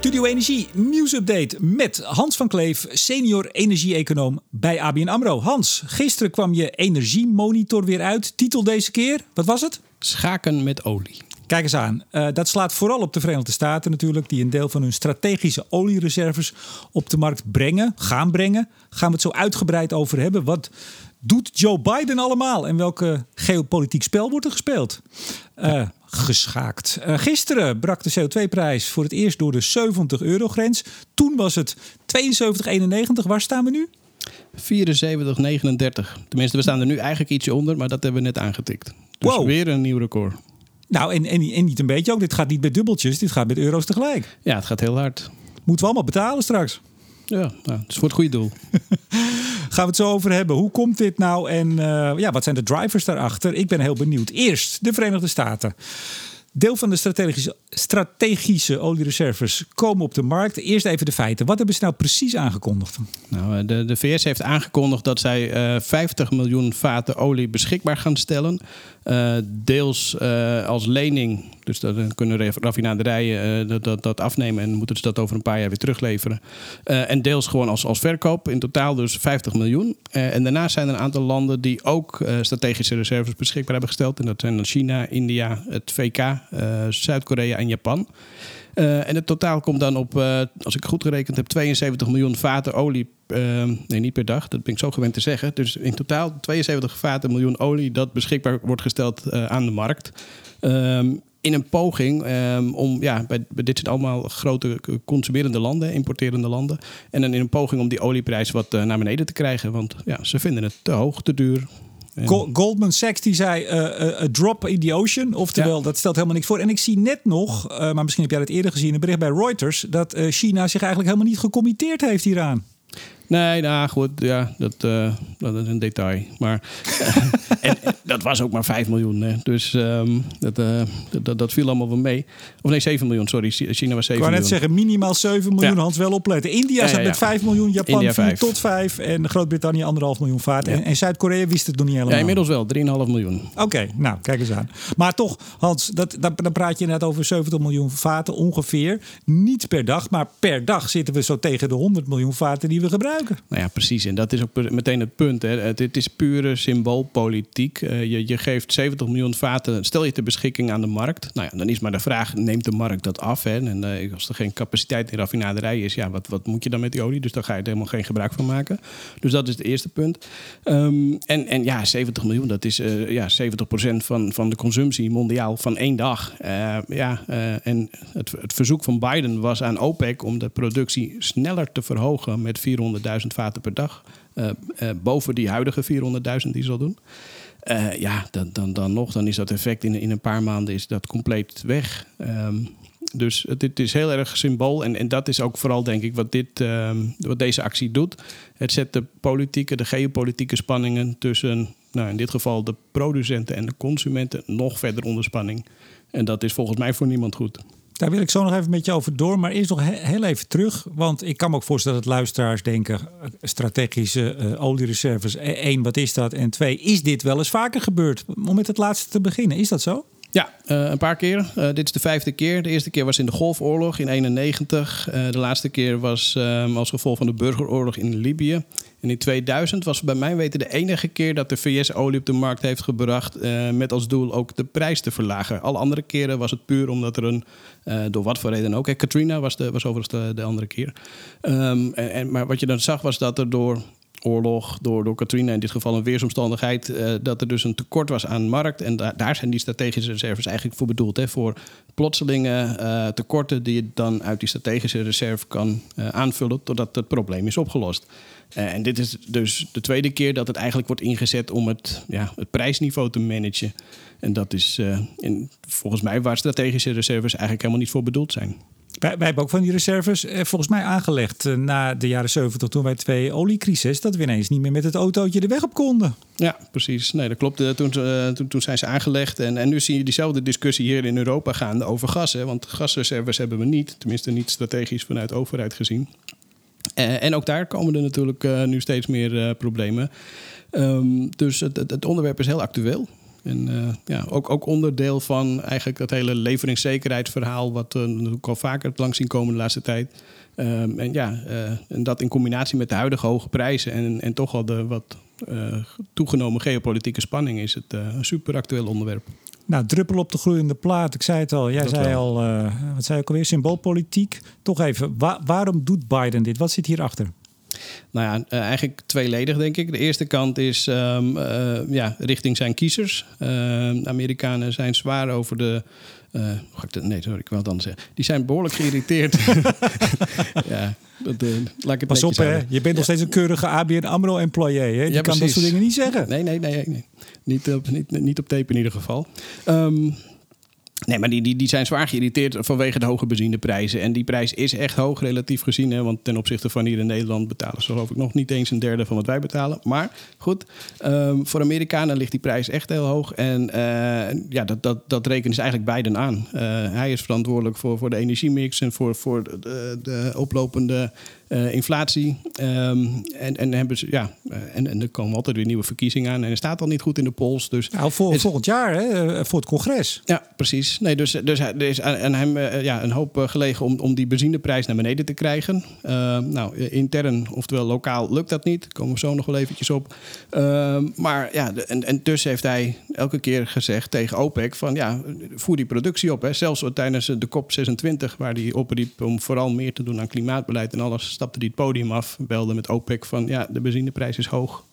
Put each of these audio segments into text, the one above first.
Studio Energie nieuwsupdate met Hans van Kleef, senior energie-econoom bij ABN AMRO. Hans, gisteren kwam je energiemonitor weer uit. Titel deze keer, wat was het? Schaken met olie. Kijk eens aan. Uh, dat slaat vooral op de Verenigde Staten natuurlijk, die een deel van hun strategische oliereserves op de markt brengen, gaan brengen. Gaan we het zo uitgebreid over hebben. Wat doet Joe Biden allemaal en welke geopolitiek spel wordt er gespeeld? Uh, geschaakt. Uh, gisteren brak de CO2-prijs voor het eerst door de 70 euro grens. Toen was het 72,91. Waar staan we nu? 74,39. Tenminste, we staan er nu eigenlijk ietsje onder, maar dat hebben we net aangetikt. Dus Wow. weer een nieuw record. Nou, en, en, en niet een beetje ook. Dit gaat niet met dubbeltjes, dit gaat met euro's tegelijk. Ja, het gaat heel hard. Moeten we allemaal betalen straks. Ja, nou, het is voor het goede doel. Gaan we het zo over hebben. Hoe komt dit nou en eh, ja, wat zijn de drivers daarachter? Ik ben heel benieuwd. Eerst de Verenigde Staten. Deel van de strategische, strategische oliereserves komen op de markt. Eerst even de feiten. Wat hebben ze nou precies aangekondigd? Nou, eh, de, de VS heeft aangekondigd dat zij eh 50 miljoen vaten olie beschikbaar gaan stellen. Eh, deels eh, als lening. Dus dan kunnen raf- raffinaderijen eh, dat, dat, dat afnemen en moeten ze dat over een paar jaar weer terugleveren. En deels gewoon als, als verkoop. In totaal dus 50 miljoen. En daarnaast zijn er een aantal landen die ook strategische reserves beschikbaar hebben gesteld. En dat zijn dan China, India, het VK, Zuid-Korea en Japan. Eh, en het totaal komt dan op, eh, als ik goed gerekend heb, 72 miljoen vaten olie. eh, nee, niet per dag, dat ben ik zo gewend te zeggen. Dus in totaal 72 vaten miljoen olie dat beschikbaar wordt gesteld aan de markt. Ehm, in een poging ehm, om, ja, bij, dit zijn allemaal grote consumerende landen, importerende landen. En dan in een poging om die olieprijs wat naar beneden te krijgen. Want ja, ze vinden het te hoog, te duur. Go- Goldman Sachs die zei eh, a drop in the ocean. Oftewel, Ja. dat stelt helemaal niks voor. En ik zie net nog, eh, maar misschien heb jij dat eerder gezien, een bericht bij Reuters, dat China zich eigenlijk helemaal niet gecommitteerd heeft hieraan. Nee, nou goed, ja, dat, eh, dat is een detail. Maar en, dat was ook maar 5 miljoen. Hè. Dus ehm, dat, eh, dat, dat, viel allemaal wel mee. Of nee, 7 miljoen, sorry. China was 7 Ik wou miljoen. net zeggen, minimaal 7 miljoen, Ja. Hans, wel opletten. India zat ja, met ja. 5 miljoen, Japan India 4 vijf. tot 5 en Groot-Brittannië 1,5 miljoen vaart. En, en Zuid-Korea wist het nog niet helemaal. Ja, inmiddels wel, 3,5 miljoen. Oké, nou, kijk eens aan. Maar toch, Hans, dat, dat, dan praat je inderdaad over 70 miljoen vaten ongeveer. Niet per dag, maar per dag zitten we zo tegen de 100 miljoen vaten die we gebruiken. Nou ja, precies. En dat is ook meteen het punt. Hè. Het, is pure symboolpolitiek. Eh, je, je geeft 70 miljoen vaten, stel je ter beschikking aan de markt. Nou ja, dan is maar de vraag, neemt de markt dat af? Hè? En eh, als er geen capaciteit in raffinaderij is, ja, wat, wat moet je dan met die olie? Dus daar ga je er helemaal geen gebruik van maken. Dus dat is het eerste punt. Ehm, en, en ja, 70 miljoen, dat is eh ja, 70% van, van de consumptie mondiaal van één dag. Ja, en het, het verzoek van Biden was aan OPEC om de productie sneller te verhogen met 400.000 vaten per dag. Eh, eh, boven die huidige 400.000 die ze al doen. Eh, ja, dan, dan, dan nog, dan is dat effect in, in een paar maanden is dat compleet weg. Ehm, dus het, het is heel erg symbool. En, en dat is ook vooral, denk ik, wat, dit, ehm, wat deze actie doet. Het zet de politieke, de geopolitieke spanningen tussen, nou, in dit geval de producenten en de consumenten, nog verder onder spanning. En dat is volgens mij voor niemand goed. Daar wil ik zo nog even met je over door. Maar eerst nog he- heel even terug. Want ik kan me ook voorstellen dat luisteraars denken... strategische eh, oliereserves. Eén, wat is dat? En twee, is dit wel eens vaker gebeurd? Om met het laatste te beginnen. Is dat zo? Ja, eh, een paar keer. Eh, dit is de vijfde keer. De eerste keer was in de Golfoorlog in 91. Eh, de laatste keer was ehm, als gevolg van de burgeroorlog in Libië. En in 2000 was bij mijn weten de enige keer dat de VS olie op de markt heeft gebracht. eh, met als doel ook de prijs te verlagen. Alle andere keren was het puur omdat er een, eh, door wat voor reden ook. Katrina was, de, was overigens de, de andere keer. Ehm, en, en, maar wat je dan zag was dat er door oorlog, door, door Katrina in dit geval een weersomstandigheid, eh, dat er dus een tekort was aan markt. En da- daar zijn die strategische reserves eigenlijk voor bedoeld. Hè, voor plotselinge tekorten die je dan uit die strategische reserve kan aanvullen totdat het probleem is opgelost. Eh, en dit is dus de tweede keer dat het eigenlijk wordt ingezet om het, ja, het prijsniveau te managen. En dat is eh, in, volgens mij waar strategische reserves eigenlijk helemaal niet voor bedoeld zijn. Wij, wij hebben ook van die reserves eh, volgens mij aangelegd eh, na de jaren 70 toen wij twee oliecrisis, dat we ineens niet meer met het autootje de weg op konden. Ja, precies. Nee, dat klopt. Toen, toen, toen zijn ze aangelegd. En, en nu zie je diezelfde discussie hier in Europa gaande over gas. Hè? Want gasreserves hebben we niet. Tenminste, niet strategisch vanuit overheid gezien. Eh, en ook daar komen er natuurlijk eh, nu steeds meer eh, problemen. Ehm, dus het, het, onderwerp is heel actueel. En ja, ook, ook onderdeel van eigenlijk dat hele leveringszekerheidsverhaal, wat we natuurlijk al vaker langs zien komen de laatste tijd. Ehm, en ja, en dat in combinatie met de huidige hoge prijzen en, en toch al de wat toegenomen geopolitieke spanning is het een super actueel onderwerp. Nou, druppel op de gloeiende plaat. Ik zei het al. Jij zei al, uh, wat zei ik alweer? Symboolpolitiek. Toch even, waarom doet Biden dit? Wat zit hierachter? Nou ja, uh, eigenlijk tweeledig denk ik. De eerste kant is um, uh, ja, richting zijn kiezers. de Amerikanen zijn zwaar over de uh, nee, sorry, ik wil het anders zeggen. Die zijn behoorlijk geïrriteerd. ja, dat, uh, laat ik het Pas op, hè? Je bent nog steeds een keurige ABN AMRO-employee. Je ja, kan dat soort dingen niet zeggen. Nee, nee, nee. nee. Niet, op, niet, niet op tape in ieder geval. Um, Nee, maar die, die, die zijn zwaar geïrriteerd vanwege de hoge benzineprijzen. En die prijs is echt hoog relatief gezien. Hè, want ten opzichte van hier in Nederland betalen ze geloof ik nog niet eens een derde van wat wij betalen. Maar goed, um, voor Amerikanen ligt die prijs echt heel hoog. En uh, ja, dat, dat, dat rekenen ze eigenlijk beiden aan. Uh, hij is verantwoordelijk voor, voor de energiemix en voor, voor de, de oplopende uh, inflatie. Um, en, en, hebben ze, ja, en, en er komen altijd weer nieuwe verkiezingen aan. En hij staat al niet goed in de pols. Dus nou, voor, volgend jaar, hè, voor het congres. Ja, precies. Nee, dus, dus er is aan hem ja, een hoop gelegen om, om die benzineprijs naar beneden te krijgen. Uh, nou, intern, oftewel lokaal, lukt dat niet. Daar komen we zo nog wel eventjes op. Uh, maar ja, en, en dus heeft hij elke keer gezegd tegen OPEC van ja, voer die productie op. Hè. Zelfs tijdens de COP26, waar hij opriep om vooral meer te doen aan klimaatbeleid en alles stapte die het podium af, belde met OPEC van ja, de benzineprijs is hoog.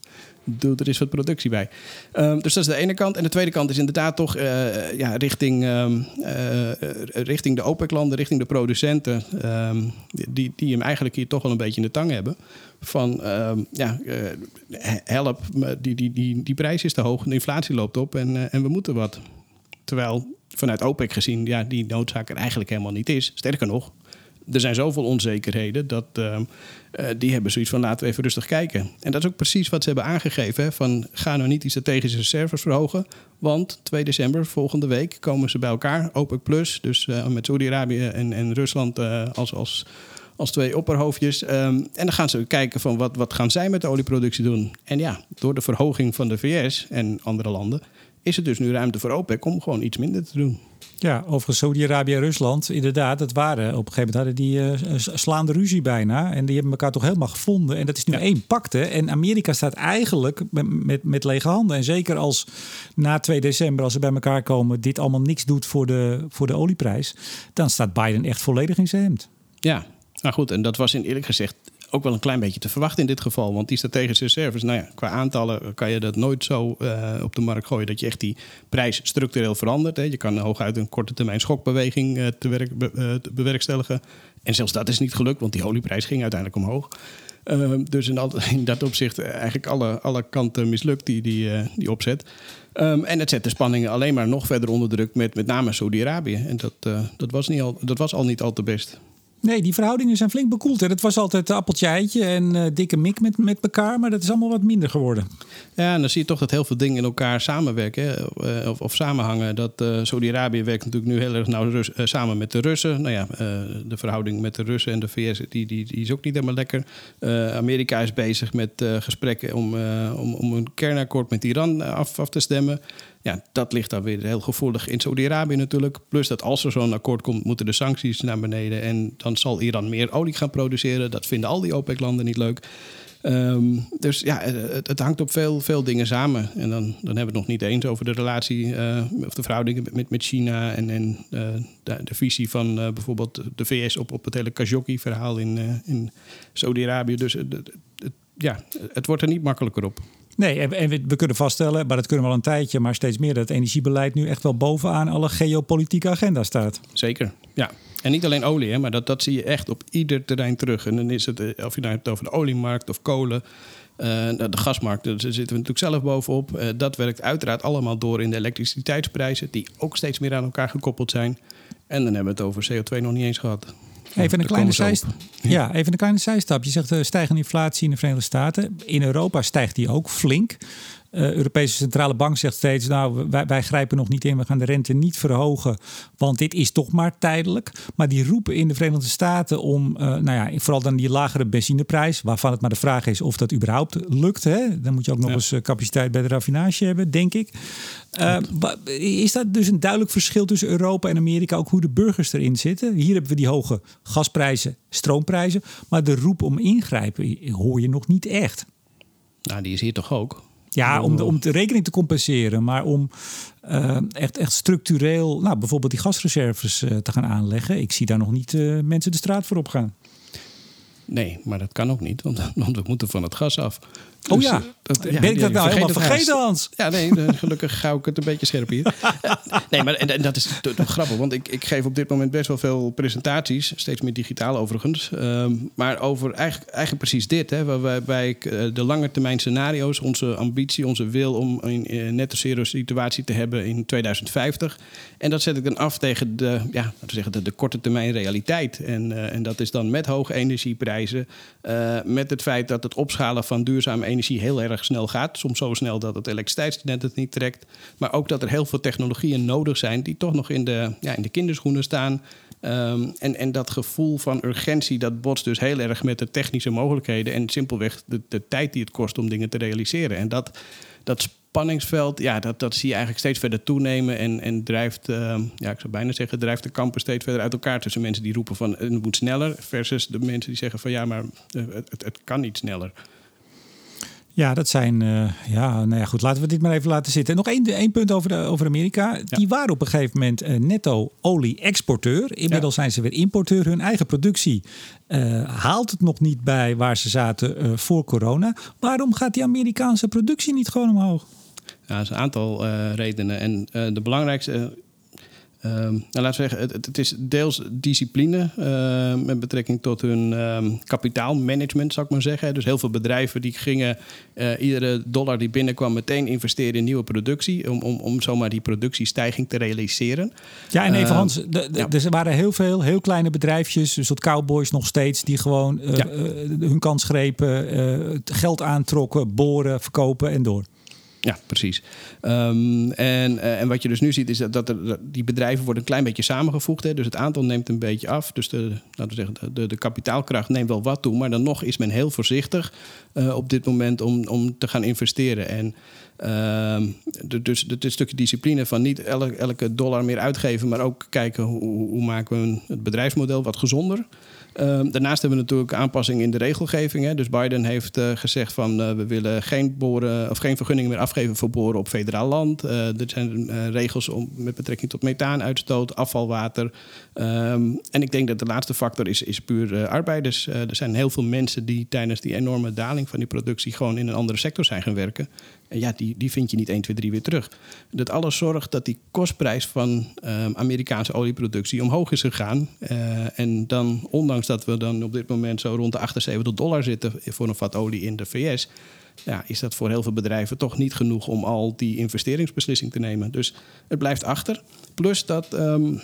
Doe er is wat productie bij. Um, dus dat is de ene kant. En de tweede kant is inderdaad toch uh, ja, richting, um, uh, richting de OPEC-landen, richting de producenten, um, die, die hem eigenlijk hier toch wel een beetje in de tang hebben. Van ja, uh, help, die, die, die, die prijs is te hoog, de inflatie loopt op en, en we moeten wat. Terwijl vanuit OPEC gezien ja, die noodzaak er eigenlijk helemaal niet is. Sterker nog, er zijn zoveel onzekerheden dat uh, die hebben zoiets van laten we even rustig kijken. En dat is ook precies wat ze hebben aangegeven. Hè, van ga nou niet die strategische reserves verhogen. Want 2 december, volgende week, komen ze bij elkaar. OPEC Plus, dus uh, met Saudi-Arabië en, en Rusland uh, als, als, als twee opperhoofdjes. Um, en dan gaan ze kijken van wat, wat gaan zij met de olieproductie doen. En ja, door de verhoging van de VS en andere landen... is het dus nu ruimte voor OPEC om gewoon iets minder te doen. Ja, overigens Saudi-Arabië en Rusland, inderdaad, dat waren op een gegeven moment hadden die uh, slaande ruzie bijna. En die hebben elkaar toch helemaal gevonden. En dat is nu één pakte. En Amerika staat eigenlijk met, met, met, lege handen. En zeker als na 2 december, als ze bij elkaar komen, dit allemaal niks doet voor de, voor de olieprijs. Dan staat Biden echt volledig in zijn hemd. Ja, nou goed, en dat was in eerlijk gezegd ook wel een klein beetje te verwachten in dit geval. Want die strategische reserves, nou ja, qua aantallen kan je dat nooit zo uh, op de markt gooien dat je echt die prijs structureel verandert. Hè. Je kan hooguit een korte termijn schokbeweging uh, te, werk, te, bewerkstelligen. En zelfs dat is niet gelukt, want die olieprijs ging uiteindelijk omhoog. Ehm, dus in dat, opzicht eigenlijk alle, alle kanten mislukt die, die, die opzet. Um, en het zet de spanningen alleen maar nog verder onder druk met met name Saudi-Arabië. En dat, dat, was niet al, dat was al niet al te best. Nee, die verhoudingen zijn flink bekoeld. Het was altijd appeltje eitje en uh, dikke mik met, met elkaar, maar dat is allemaal wat minder geworden. Ja, en dan zie je toch dat heel veel dingen in elkaar samenwerken uh, of, of, samenhangen. Dat uh, Saudi-Arabië werkt natuurlijk nu heel erg nauw samen met de Russen. Nou ja, de verhouding met de Russen en de VS die, die, die is ook niet helemaal lekker. Amerika is bezig met gesprekken om, om, om een kernakkoord met Iran af, af te stemmen. Ja, dat ligt dan weer heel gevoelig in Saudi-Arabië natuurlijk. Plus dat als er zo'n akkoord komt, moeten de sancties naar beneden. En dan zal Iran meer olie gaan produceren. Dat vinden al die OPEC-landen niet leuk. Um, dus ja, het, het, hangt op veel, veel dingen samen. En dan, dan hebben we het nog niet eens over de relatie uh, of de verhoudingen met, met China en, en uh, de, de, visie van uh, bijvoorbeeld de VS op, op het hele Khashoggi-verhaal in, in Saudi-Arabië. Dus het, ja, het wordt er niet makkelijker op. Nee, en, we, kunnen vaststellen, maar dat kunnen we al een tijdje, maar steeds meer, dat het energiebeleid nu echt wel bovenaan alle geopolitieke agenda staat. Zeker, ja. En niet alleen olie, hè, maar dat, dat zie je echt op ieder terrein terug. En dan is het, eh, of je nou hebt over de oliemarkt of kolen, uh, de gasmarkt, daar zitten we natuurlijk zelf bovenop. Uh, dat werkt uiteraard allemaal door in de elektriciteitsprijzen, die ook steeds meer aan elkaar gekoppeld zijn. En dan hebben we het over CO2 nog niet eens gehad. Even een, kleine zijstap. Ja, even een kleine zijstap. Je zegt uh, stijgende inflatie in de Verenigde Staten. In Europa stijgt die ook flink. Uh, Europese Centrale Bank zegt steeds, nou, wij, wij, grijpen nog niet in, we gaan de rente niet verhogen, want dit is toch maar tijdelijk. Maar die roepen in de Verenigde Staten om, uh, nou ja, vooral dan die lagere benzineprijs, waarvan het maar de vraag is of dat überhaupt lukt. Hè? Dan moet je ook nog eens capaciteit bij de raffinage hebben, denk ik. Uh, is dat dus een duidelijk verschil tussen Europa en Amerika, ook hoe de burgers erin zitten? Hier hebben we die hoge gasprijzen, stroomprijzen, maar de roep om ingrijpen hoor je nog niet echt. Nou, die is hier toch ook? Ja, om de, om de rekening te compenseren, maar om uh, echt, echt structureel, nou, bijvoorbeeld die gasreserves uh, te gaan aanleggen. Ik zie daar nog niet uh, mensen de straat voor op gaan. Nee, maar dat kan ook niet, want, want we moeten van het gas af. Oh dus, ja, dat, ja, ben ik dat nou helemaal vergeten, Hans? Ja, nee, gelukkig hou ik het een beetje scherp hier. nee, maar en, en dat is toch grappig, want ik, ik geef op dit moment best wel veel presentaties, steeds meer digitaal overigens. Um, maar over eigenlijk, eigenlijk precies dit, hè, waarbij uh, de lange termijn scenario's, onze ambitie, onze wil om een uh, netto zero situatie te hebben in 2050. En dat zet ik dan af tegen de, ja, laten we zeggen, de, de korte termijn realiteit. En, uh, en dat is dan met hoge energieprijzen, met het feit dat het opschalen van duurzame energie heel erg snel gaat. Soms zo snel dat het elektriciteitsnet het niet trekt. Maar ook dat er heel veel technologieën nodig zijn die toch nog in de, ja, in de kinderschoenen staan. Um, en, en dat gevoel van urgentie, dat botst dus heel erg met de technische mogelijkheden en simpelweg de, de tijd die het kost om dingen te realiseren. En dat, dat spanningsveld, ja, dat, dat zie je eigenlijk steeds verder toenemen en, en drijft, uh, ja, ik zou bijna zeggen, drijft de kampen steeds verder uit elkaar tussen mensen die roepen van het moet sneller, versus de mensen die zeggen van ja, maar eh, het, het kan niet sneller. Ja, dat zijn. Uh, ja, nou ja, goed. Laten we dit maar even laten zitten. Nog één, één punt over, de, over Amerika. Die waren op een gegeven moment uh, netto olie-exporteur. Inmiddels zijn ze weer importeur. Hun eigen productie uh, haalt het nog niet bij waar ze zaten voor corona. Waarom gaat die Amerikaanse productie niet gewoon omhoog? Ja, er is een aantal redenen. En de belangrijkste Um, nou, laten we zeggen, het, het is deels discipline uh, met betrekking tot hun um, kapitaalmanagement, zou ik maar zeggen. Dus heel veel bedrijven die gingen uh, iedere dollar die binnenkwam meteen investeren in nieuwe productie, om, om, om zomaar die productiestijging te realiseren. Ja, en even uh, Hans, ja. er waren heel veel heel kleine bedrijfjes, dus dat cowboys nog steeds, die gewoon ja. hun kans grepen, geld aantrokken, boren, verkopen en door. Ja, precies. Um, en, uh, en wat je dus nu ziet is dat, dat, die bedrijven worden een klein beetje samengevoegd. Hè. Dus het aantal neemt een beetje af. Dus de, laten we zeggen, de, de kapitaalkracht neemt wel wat toe. Maar dan nog is men heel voorzichtig uh, op dit moment om, om te gaan investeren. En uh, dus het stukje discipline van niet elke, elke dollar meer uitgeven, maar ook kijken hoe, hoe maken we het bedrijfsmodel wat gezonder. Um, daarnaast hebben we natuurlijk aanpassingen in de regelgeving. Hè. Dus Biden heeft uh, gezegd van uh, we willen geen, boren, of geen vergunningen meer afgeven voor boren op federaal land. Uh, er zijn regels om, met betrekking tot methaanuitstoot, afvalwater. Um, en ik denk dat de laatste factor is, is puur arbeiders. er zijn heel veel mensen die tijdens die enorme daling van die productie gewoon in een andere sector zijn gaan werken. En ja, die, die vind je niet 1, 2, 3 weer terug. Dat alles zorgt dat die kostprijs van um, Amerikaanse olieproductie omhoog is gegaan. Uh, en dan, ondanks dat we dan op dit moment zo rond de 78 dollar zitten voor een vat olie in de VS, ja, is dat voor heel veel bedrijven toch niet genoeg om al die investeringsbeslissing te nemen. Dus het blijft achter. Plus dat. Um,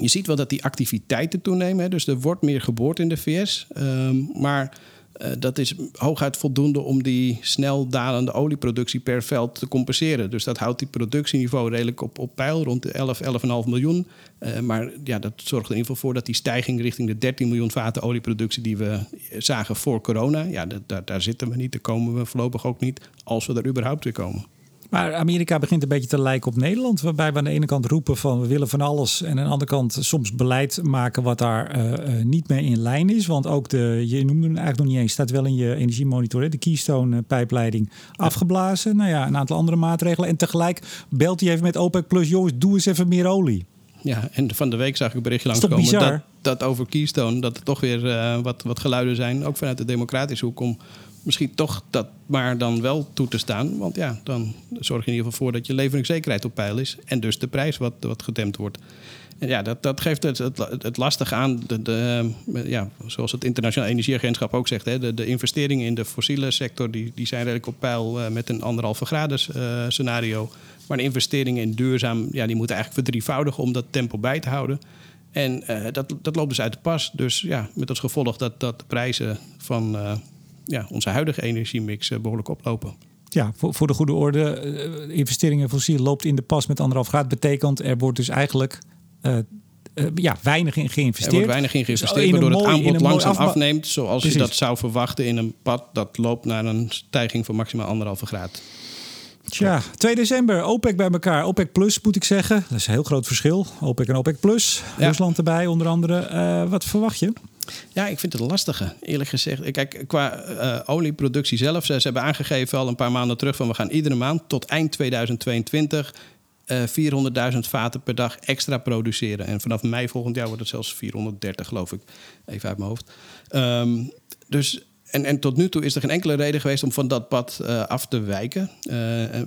je ziet wel dat die activiteiten toenemen. Hè. Dus er wordt meer geboord in de VS. Um, maar uh, dat is hooguit voldoende om die snel dalende olieproductie per veld te compenseren. Dus dat houdt die productieniveau redelijk op, op peil, rond de 11, 11,5 miljoen. Uh, maar ja, dat zorgt er in ieder geval voor dat die stijging richting de 13 miljoen vaten olieproductie die we zagen voor corona, ja, daar, daar zitten we niet, daar komen we voorlopig ook niet, als we er überhaupt weer komen. Maar Amerika begint een beetje te lijken op Nederland. Waarbij we aan de ene kant roepen van we willen van alles. En aan de andere kant soms beleid maken wat daar uh, uh, niet mee in lijn is. Want ook de, je noemde hem eigenlijk nog niet eens, staat wel in je energiemonitor. Hè, de Keystone-pijpleiding afgeblazen. Nou ja, een aantal andere maatregelen. En tegelijk belt hij even met OPEC Plus, jongens, doe eens even meer olie. Ja, en van de week zag ik een berichtje langskomen dat, dat over Keystone... dat er toch weer uh, wat, wat geluiden zijn, ook vanuit de democratische hoek... om misschien toch dat maar dan wel toe te staan. Want ja, dan zorg je in ieder geval voor dat je leveringszekerheid op peil is. En dus de prijs wat, wat gedempt wordt. En ja, dat, dat geeft het, het, lastige aan, de, de, ja, zoals het Internationaal Energieagentschap ook zegt, hè, de, de investeringen in de fossiele sector die, die zijn redelijk op peil uh, met een anderhalve graden uh, scenario. Maar de investeringen in duurzaam, ja, die moeten eigenlijk verdrievoudigen om dat tempo bij te houden. En dat, dat loopt dus uit de pas. Dus ja, met als gevolg dat, dat de prijzen van ja, onze huidige energiemix behoorlijk oplopen. Ja, voor, voor de goede orde, uh, investeringen in fossiel loopt in de pas met anderhalf graad. Betekent er wordt dus eigenlijk ja, weinig in geïnvesteerd. Er wordt weinig in geïnvesteerd, dus waardoor het aanbod langzaam afneemt. Zoals Precies. je dat zou verwachten in een pad dat loopt naar een stijging van maximaal anderhalve graad. Tja, 2 december, OPEC bij elkaar. OPEC Plus moet ik zeggen. Dat is een heel groot verschil. OPEC en OPEC Plus. Ja. Rusland erbij onder andere. Uh, wat verwacht je? Ja, ik vind het lastige, eerlijk gezegd. Kijk, qua uh, olieproductie zelf, ze, hebben aangegeven al een paar maanden terug van we gaan iedere maand tot eind 2022 uh, 400.000 vaten per dag extra produceren. En vanaf mei volgend jaar wordt het zelfs 430, geloof ik, even uit mijn hoofd. Um, dus en, en, tot nu toe is er geen enkele reden geweest om van dat pad uh, af te wijken.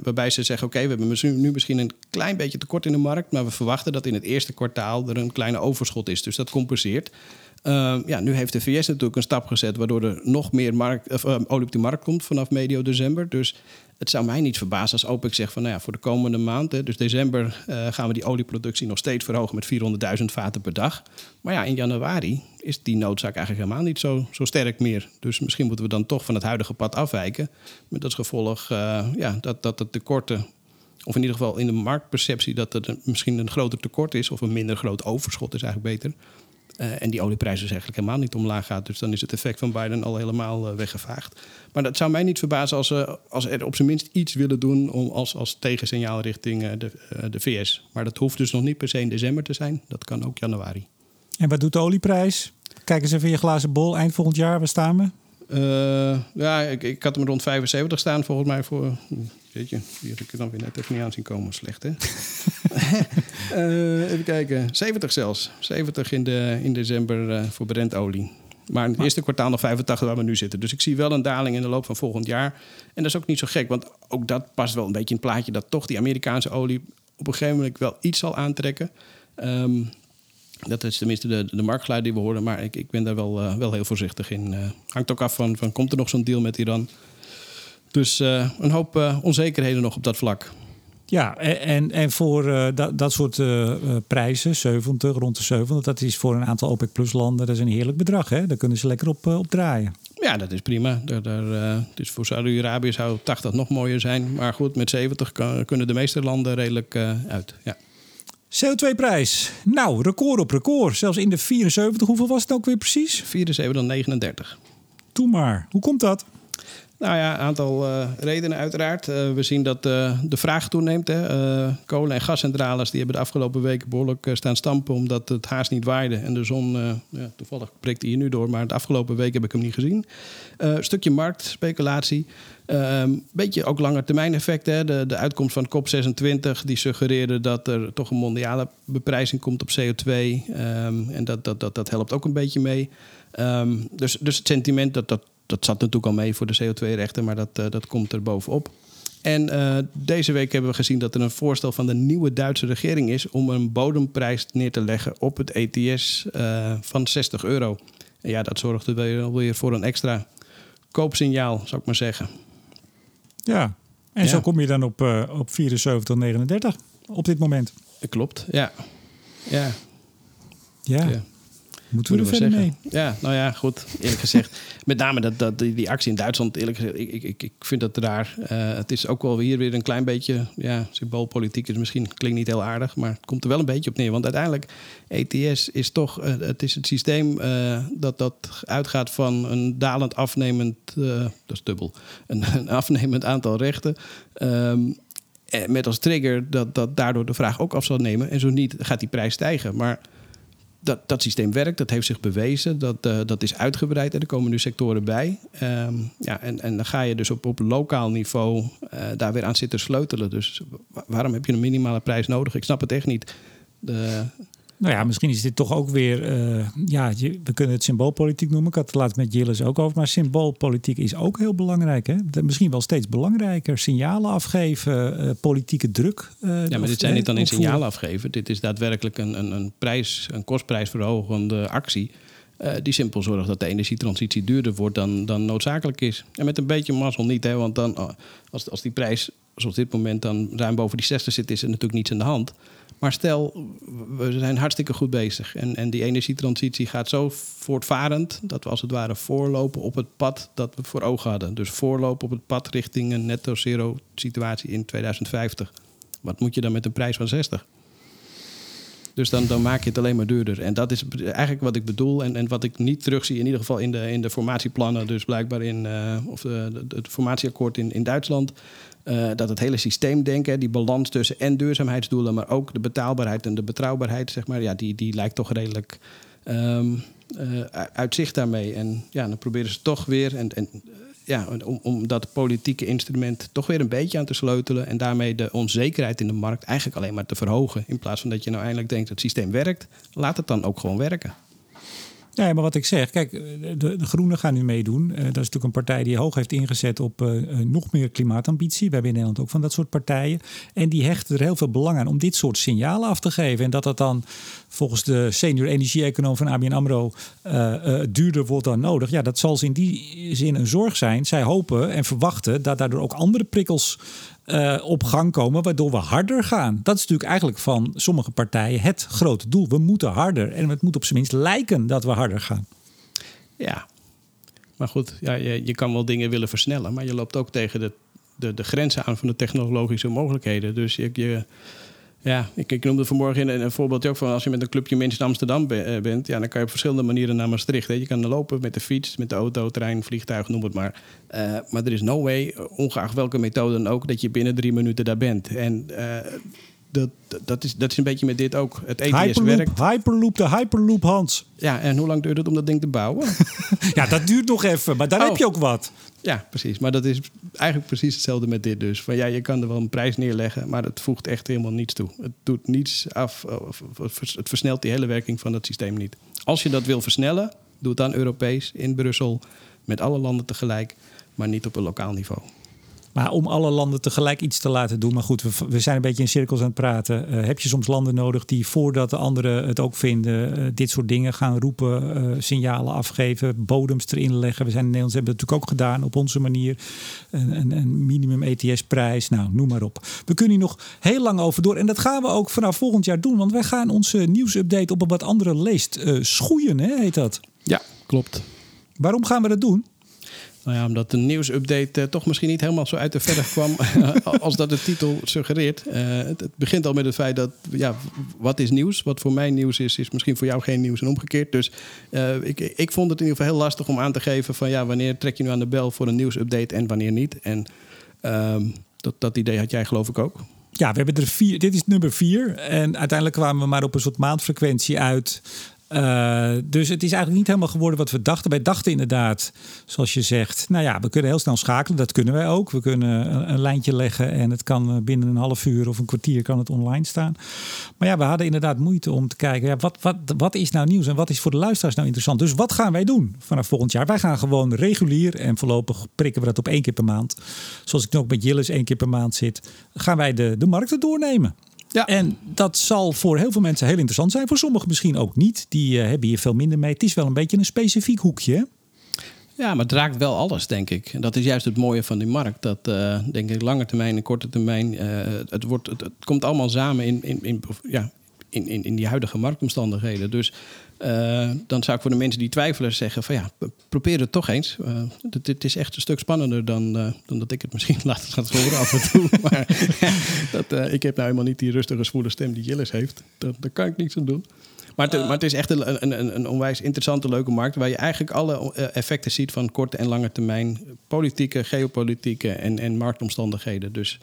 Waarbij ze zeggen: Oké, we hebben nu misschien een klein beetje tekort in de markt. Maar we verwachten dat in het eerste kwartaal er een kleine overschot is. Dus dat compenseert. Uh, ja, nu heeft de VS natuurlijk een stap gezet. waardoor er nog meer markt, of, olie op de markt komt vanaf medio december. Dus het zou mij niet verbazen als OPEC zegt van nou ja, voor de komende maand, hè, dus december, uh, gaan we die olieproductie nog steeds verhogen met 400.000 vaten per dag. Maar ja, in januari is die noodzaak eigenlijk helemaal niet zo, zo sterk meer. Dus misschien moeten we dan toch van het huidige pad afwijken. Met als gevolg uh, ja, dat, dat de tekorten, of in ieder geval in de marktperceptie, dat er misschien een groter tekort is of een minder groot overschot is eigenlijk beter. Uh, en die olieprijs dus eigenlijk helemaal niet omlaag gaat. Dus dan is het effect van Biden al helemaal uh, weggevaagd. Maar dat zou mij niet verbazen als ze als er op zijn minst iets willen doen om als, als tegensignaal richting de, de VS. Maar dat hoeft dus nog niet per se in december te zijn. Dat kan ook januari. En wat doet de olieprijs? Kijk eens even je glazen bol. Eind volgend jaar, waar staan we? Ja, ik, ik had hem rond 75 staan volgens mij voor Weet je, die had ik dan weer net even niet aan zien komen. Slecht, hè? uh, even kijken. 70 zelfs. 70 in, de, in december uh, voor Brentolie. Maar in het eerste kwartaal nog 85 waar we nu zitten. Dus ik zie wel een daling in de loop van volgend jaar. En dat is ook niet zo gek, want ook dat past wel een beetje in het plaatje... dat toch die Amerikaanse olie op een gegeven moment wel iets zal aantrekken. Um, dat is tenminste de, de marktgeluid die we horen. Maar ik, ik ben daar wel, uh, wel heel voorzichtig in. Uh, hangt ook af van, van komt er nog zo'n deal met Iran... Dus uh, een hoop onzekerheden nog op dat vlak. Ja, en, en voor uh, dat, dat soort prijzen, 70, rond de 70, dat is voor een aantal OPEC Plus landen dat is een heerlijk bedrag. Hè? Daar kunnen ze lekker op, op draaien. Ja, dat is prima. Daar, daar, dus voor Saudi-Arabië zou 80 nog mooier zijn. Maar goed, met 70 kan, kunnen de meeste landen redelijk uit. Ja. CO2-prijs. Nou, record op record. Zelfs in de 74. Hoeveel was het ook weer precies? 74 39. Doe maar. Hoe komt dat? Nou ja, een aantal uh, redenen uiteraard. Uh, we zien dat uh, de vraag toeneemt. Hè. kolen- en gascentrales die hebben de afgelopen weken behoorlijk staan stampen... omdat het haast niet waaide. En de zon, ja, toevallig prikt hier nu door... maar de afgelopen weken heb ik hem niet gezien. Een stukje marktspeculatie. Een ehm, beetje ook langetermijn effect. Hè. De, de uitkomst van COP26 die suggereerde dat er toch een mondiale beprijzing komt op CO2. Um, ehm, en dat, dat, dat, dat helpt ook een beetje mee. Um, dus, dus het sentiment dat, dat dat zat natuurlijk al mee voor de CO2-rechten, maar dat, uh, dat komt er bovenop. En uh, deze week hebben we gezien dat er een voorstel van de nieuwe Duitse regering is om een bodemprijs neer te leggen op het ETS uh, van 60 euro. En ja, dat zorgt er weer, weer voor een extra koopsignaal, zou ik maar zeggen. Ja, en ja. zo kom je dan op, uh, op 74,39 op dit moment. Klopt, ja. Ja. Ja. ja. Moeten we er verder mee? Ja, nou ja, goed. Eerlijk gezegd. met name dat, dat, die, die actie in Duitsland. Eerlijk gezegd, ik, ik, ik vind dat raar. Uh, het is ook wel hier weer een klein beetje... Ja, symboolpolitiek is misschien klinkt niet heel aardig... maar het komt er wel een beetje op neer. Want uiteindelijk, ETS is toch... Uh, het is het systeem uh, dat, dat uitgaat van een dalend afnemend... dat is dubbel. Een, een afnemend aantal rechten... Um, met als trigger dat, dat daardoor de vraag ook af zal nemen. En zo niet gaat die prijs stijgen. Maar dat, dat systeem werkt, dat heeft zich bewezen, dat, uh, dat is uitgebreid en er komen nu sectoren bij. Um, ja, en, en dan ga je dus op, op lokaal niveau uh, daar weer aan zitten sleutelen. Dus waarom heb je een minimale prijs nodig? Ik snap het echt niet. De, nou ja, misschien is dit toch ook weer, uh, ja, we kunnen het symboolpolitiek noemen. Ik had het laatst met Jillis ook over. Maar symboolpolitiek is ook heel belangrijk. Hè? Misschien wel steeds belangrijker. Signalen afgeven, uh, politieke druk. Uh, ja, maar dit zijn niet dan in signalen afgeven. Dit is daadwerkelijk een, een, een prijs, een kostprijsverhogende actie. die simpel zorgt dat de energietransitie duurder wordt dan, dan noodzakelijk is. En met een beetje mazzel niet, hè, want dan, als, als die prijs zoals dit moment dan ruim boven die 60 zit, is er natuurlijk niets aan de hand. Maar stel, we zijn hartstikke goed bezig. En, en die energietransitie gaat zo voortvarend dat we als het ware voorlopen op het pad dat we voor ogen hadden. Dus voorlopen op het pad richting een netto zero situatie in 2050. Wat moet je dan met een prijs van 60? Dus dan, dan maak je het alleen maar duurder. En dat is eigenlijk wat ik bedoel. En, en wat ik niet terugzie, in ieder geval in de, in de formatieplannen, dus blijkbaar in uh, of de, het formatieakkoord in, in Duitsland. Uh, dat het hele systeemdenken, die balans tussen en duurzaamheidsdoelen, maar ook de betaalbaarheid en de betrouwbaarheid, zeg maar, ja, die, die lijkt toch redelijk um, uh, uit daarmee. En ja, dan proberen ze toch weer. En, en ja, om, om dat politieke instrument toch weer een beetje aan te sleutelen. En daarmee de onzekerheid in de markt eigenlijk alleen maar te verhogen. In plaats van dat je nou eindelijk denkt dat het systeem werkt, laat het dan ook gewoon werken. Ja, maar wat ik zeg, kijk, de, Groenen gaan nu meedoen. Uh, dat is natuurlijk een partij die hoog heeft ingezet op uh, nog meer klimaatambitie. We hebben in Nederland ook van dat soort partijen. En die hechten er heel veel belang aan om dit soort signalen af te geven. En dat dat dan volgens de senior energie-econoom van ABN AMRO duurder wordt dan nodig. Ja, dat zal in die zin een zorg zijn. Zij hopen en verwachten dat daardoor ook andere prikkels uh, op gang komen, waardoor we harder gaan. Dat is natuurlijk eigenlijk van sommige partijen het grote doel. We moeten harder en het moet op zijn minst lijken dat we harder gaan. Ja, maar goed, ja, je, je kan wel dingen willen versnellen, maar je loopt ook tegen de, de, de grenzen aan van de technologische mogelijkheden. Dus je, je ja, ik, ik noemde vanmorgen een, een voorbeeldje ook van als je met een clubje mensen in Amsterdam be, bent, ja, dan kan je op verschillende manieren naar Maastricht. Hè. Je kan lopen met de fiets, met de auto, trein, vliegtuig, noem het maar. Uh, maar er is no way, ongeacht welke methode dan ook, dat je binnen drie minuten daar bent. En uh, dat, dat, is, dat is een beetje met dit ook. Het ETS Hyperloop, werkt. Hyperloop, de Hyperloop, Hans. Ja, en hoe lang duurt het om dat ding te bouwen? ja, dat duurt nog even, maar daar Oh. heb je ook wat. Ja, precies. Maar dat is eigenlijk precies hetzelfde met dit dus. Van ja, je kan er wel een prijs neerleggen, maar het voegt echt helemaal niets toe. Het doet niets af, of, of, het versnelt die hele werking van dat systeem niet. Als je dat wil versnellen, doe het dan Europees in Brussel met alle landen tegelijk, maar niet op een lokaal niveau. Maar om alle landen tegelijk iets te laten doen. Maar goed, we, we zijn een beetje in cirkels aan het praten. Uh, heb je soms landen nodig die voordat de anderen het ook vinden, uh, dit soort dingen gaan roepen, uh, signalen afgeven, bodems erin leggen. We zijn in Nederland hebben dat natuurlijk ook gedaan op onze manier. Een, een, een minimum ETS-prijs, nou noem maar op. We kunnen hier nog heel lang over door. En dat gaan we ook vanaf volgend jaar doen. Want wij gaan onze nieuwsupdate op een wat andere leest schoeien, hè, heet dat. Ja, klopt. Waarom gaan we dat doen? Nou ja, omdat de nieuwsupdate uh, toch misschien niet helemaal zo uit de verf kwam als dat de titel suggereert. Uh, het, het, begint al met het feit dat, ja, wat is nieuws? Wat voor mij nieuws is, is misschien voor jou geen nieuws en omgekeerd. Dus uh, ik, ik vond het in ieder geval heel lastig om aan te geven van, ja, wanneer trek je nu aan de bel voor een nieuwsupdate en wanneer niet? En dat, dat idee had jij geloof ik ook. Ja, we hebben er vier. Dit is nummer vier. En uiteindelijk kwamen we maar op een soort maandfrequentie uit. Uh, dus het is eigenlijk niet helemaal geworden wat we dachten. Wij dachten inderdaad, zoals je zegt, nou ja, we kunnen heel snel schakelen. Dat kunnen wij ook. We kunnen een, een lijntje leggen en het kan binnen een half uur of een kwartier kan het online staan. Maar ja, we hadden inderdaad moeite om te kijken, ja, wat, wat, wat is nou nieuws en wat is voor de luisteraars nou interessant? Dus wat gaan wij doen vanaf volgend jaar? Wij gaan gewoon regulier en voorlopig prikken we dat op één keer per maand. Zoals ik nu ook met Jillis één keer per maand zit, gaan wij de, de markten doornemen. Ja. En dat zal voor heel veel mensen heel interessant zijn. Voor sommigen misschien ook niet. Die uh, hebben hier veel minder mee. Het is wel een beetje een specifiek hoekje. Hè? Ja, maar het raakt wel alles, denk ik. En dat is juist het mooie van die markt. Dat, uh, denk ik, lange termijn en korte termijn... Uh, het, wordt, het, het, komt allemaal samen in, in, in, ja, in, in, in die huidige marktomstandigheden. Dus uh, dan zou ik voor de mensen die twijfelen zeggen van ja, probeer het toch eens. Uh, het, is echt een stuk spannender dan, uh, dan dat ik het misschien laat gaan horen af en toe. maar dat, ik heb nou helemaal niet die rustige, zwoele stem die Jillis heeft. Daar kan ik niets aan doen. Maar het, maar het is echt een, een, een, onwijs interessante, leuke markt... waar je eigenlijk alle effecten ziet van korte en lange termijn... politieke, geopolitieke en, en marktomstandigheden. Dus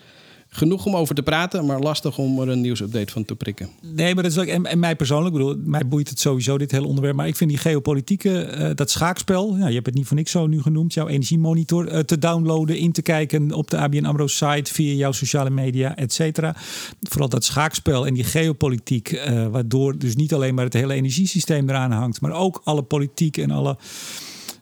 genoeg om over te praten, maar lastig om er een nieuwsupdate van te prikken. Nee, maar dat is ook, en, mij persoonlijk, bedoel, mij boeit het sowieso dit hele onderwerp. Maar ik vind die geopolitieke, uh, dat schaakspel, ja, je hebt het niet voor niks zo nu genoemd, jouw energiemonitor uh, te downloaden, in te kijken op de ABN AMRO site via jouw sociale media, et cetera. Vooral dat schaakspel en die geopolitiek, uh, waardoor dus niet alleen maar het hele energiesysteem eraan hangt, maar ook alle politiek en alle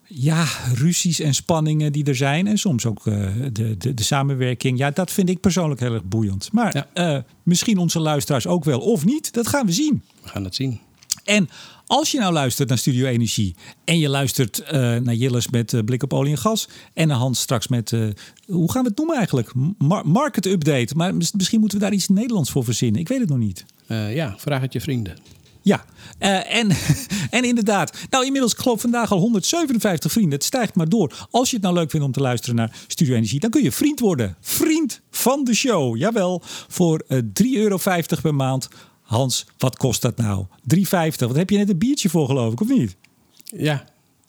ja, ruzies en spanningen die er zijn. En soms ook uh, de, de, de, samenwerking. Ja, dat vind ik persoonlijk heel erg boeiend. Maar ja. uh, misschien onze luisteraars ook wel of niet. Dat gaan we zien. We gaan het zien. En als je nou luistert naar Studio Energie en je luistert uh, naar Jilles met uh, Blik op olie en gas en naar Hans straks met, uh, hoe gaan we het noemen eigenlijk? Mar market update. Maar misschien moeten we daar iets Nederlands voor verzinnen. Ik weet het nog niet. ja, vraag het je vrienden. Ja, uh, en, en inderdaad. Nou, inmiddels geloof vandaag al 157 vrienden. Het stijgt maar door. Als je het nou leuk vindt om te luisteren naar Studio Energie, dan kun je vriend worden. Vriend van de show. Jawel, voor uh, 3,50 euro per maand. Hans, wat kost dat nou? 3,50. Wat heb je net een biertje voor, geloof ik, of niet? Ja,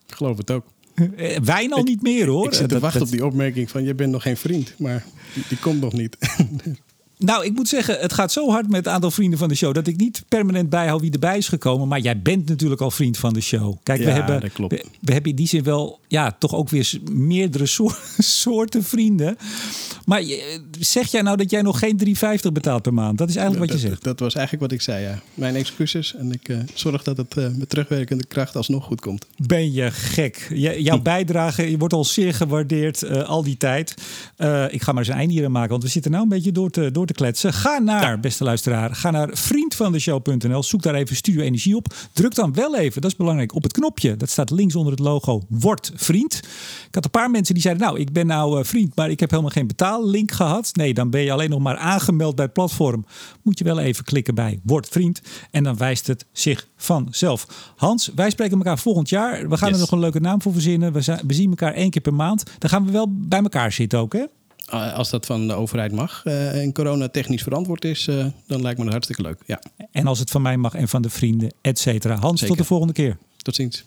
ik geloof het ook. Wijn al ik, niet meer hoor. Ik zit te wachten op die opmerking van je bent nog geen vriend, maar die, die komt nog niet. Nou, ik moet zeggen, het gaat zo hard met het aantal vrienden van de show dat ik niet permanent bijhoud wie erbij is gekomen. Maar jij bent natuurlijk al vriend van de show. Kijk, ja, we, hebben, dat klopt. We, we, hebben in die zin wel, ja, toch ook weer meerdere soort, soorten vrienden. Maar zeg jij nou dat jij nog geen 3,50 betaalt per maand? Dat is eigenlijk wat dat, je zegt. Dat was eigenlijk wat ik zei, ja. Mijn excuses en ik uh, zorg dat het uh, met terugwerkende kracht alsnog goed komt. Ben je gek? Jouw bijdrage je wordt al zeer gewaardeerd uh, al die tijd. ik ga maar eens een einde hier aan maken, want we zitten nou een beetje door te, door te kletsen. Ga naar, ja. beste luisteraar, ga naar vriendvandeshow.nl. Zoek daar even Studio Energie op. Druk dan wel even, dat is belangrijk, op het knopje. Dat staat links onder het logo Word Vriend. Ik had een paar mensen die zeiden, nou, ik ben nou uh, vriend, maar ik heb helemaal geen betaallink gehad. Nee, dan ben je alleen nog maar aangemeld bij het platform. Moet je wel even klikken bij Word Vriend. En dan wijst het zich vanzelf. Hans, wij spreken elkaar volgend jaar. We gaan yes. er nog een leuke naam voor verzinnen. We, zijn, we zien elkaar één keer per maand. Dan gaan we wel bij elkaar zitten ook, hè? Als dat van de overheid mag uh, en corona technisch verantwoord is, uh, dan lijkt me dat hartstikke leuk. Ja. En als het van mij mag en van de vrienden, et cetera. Hans, Zeker. tot de volgende keer. Tot ziens.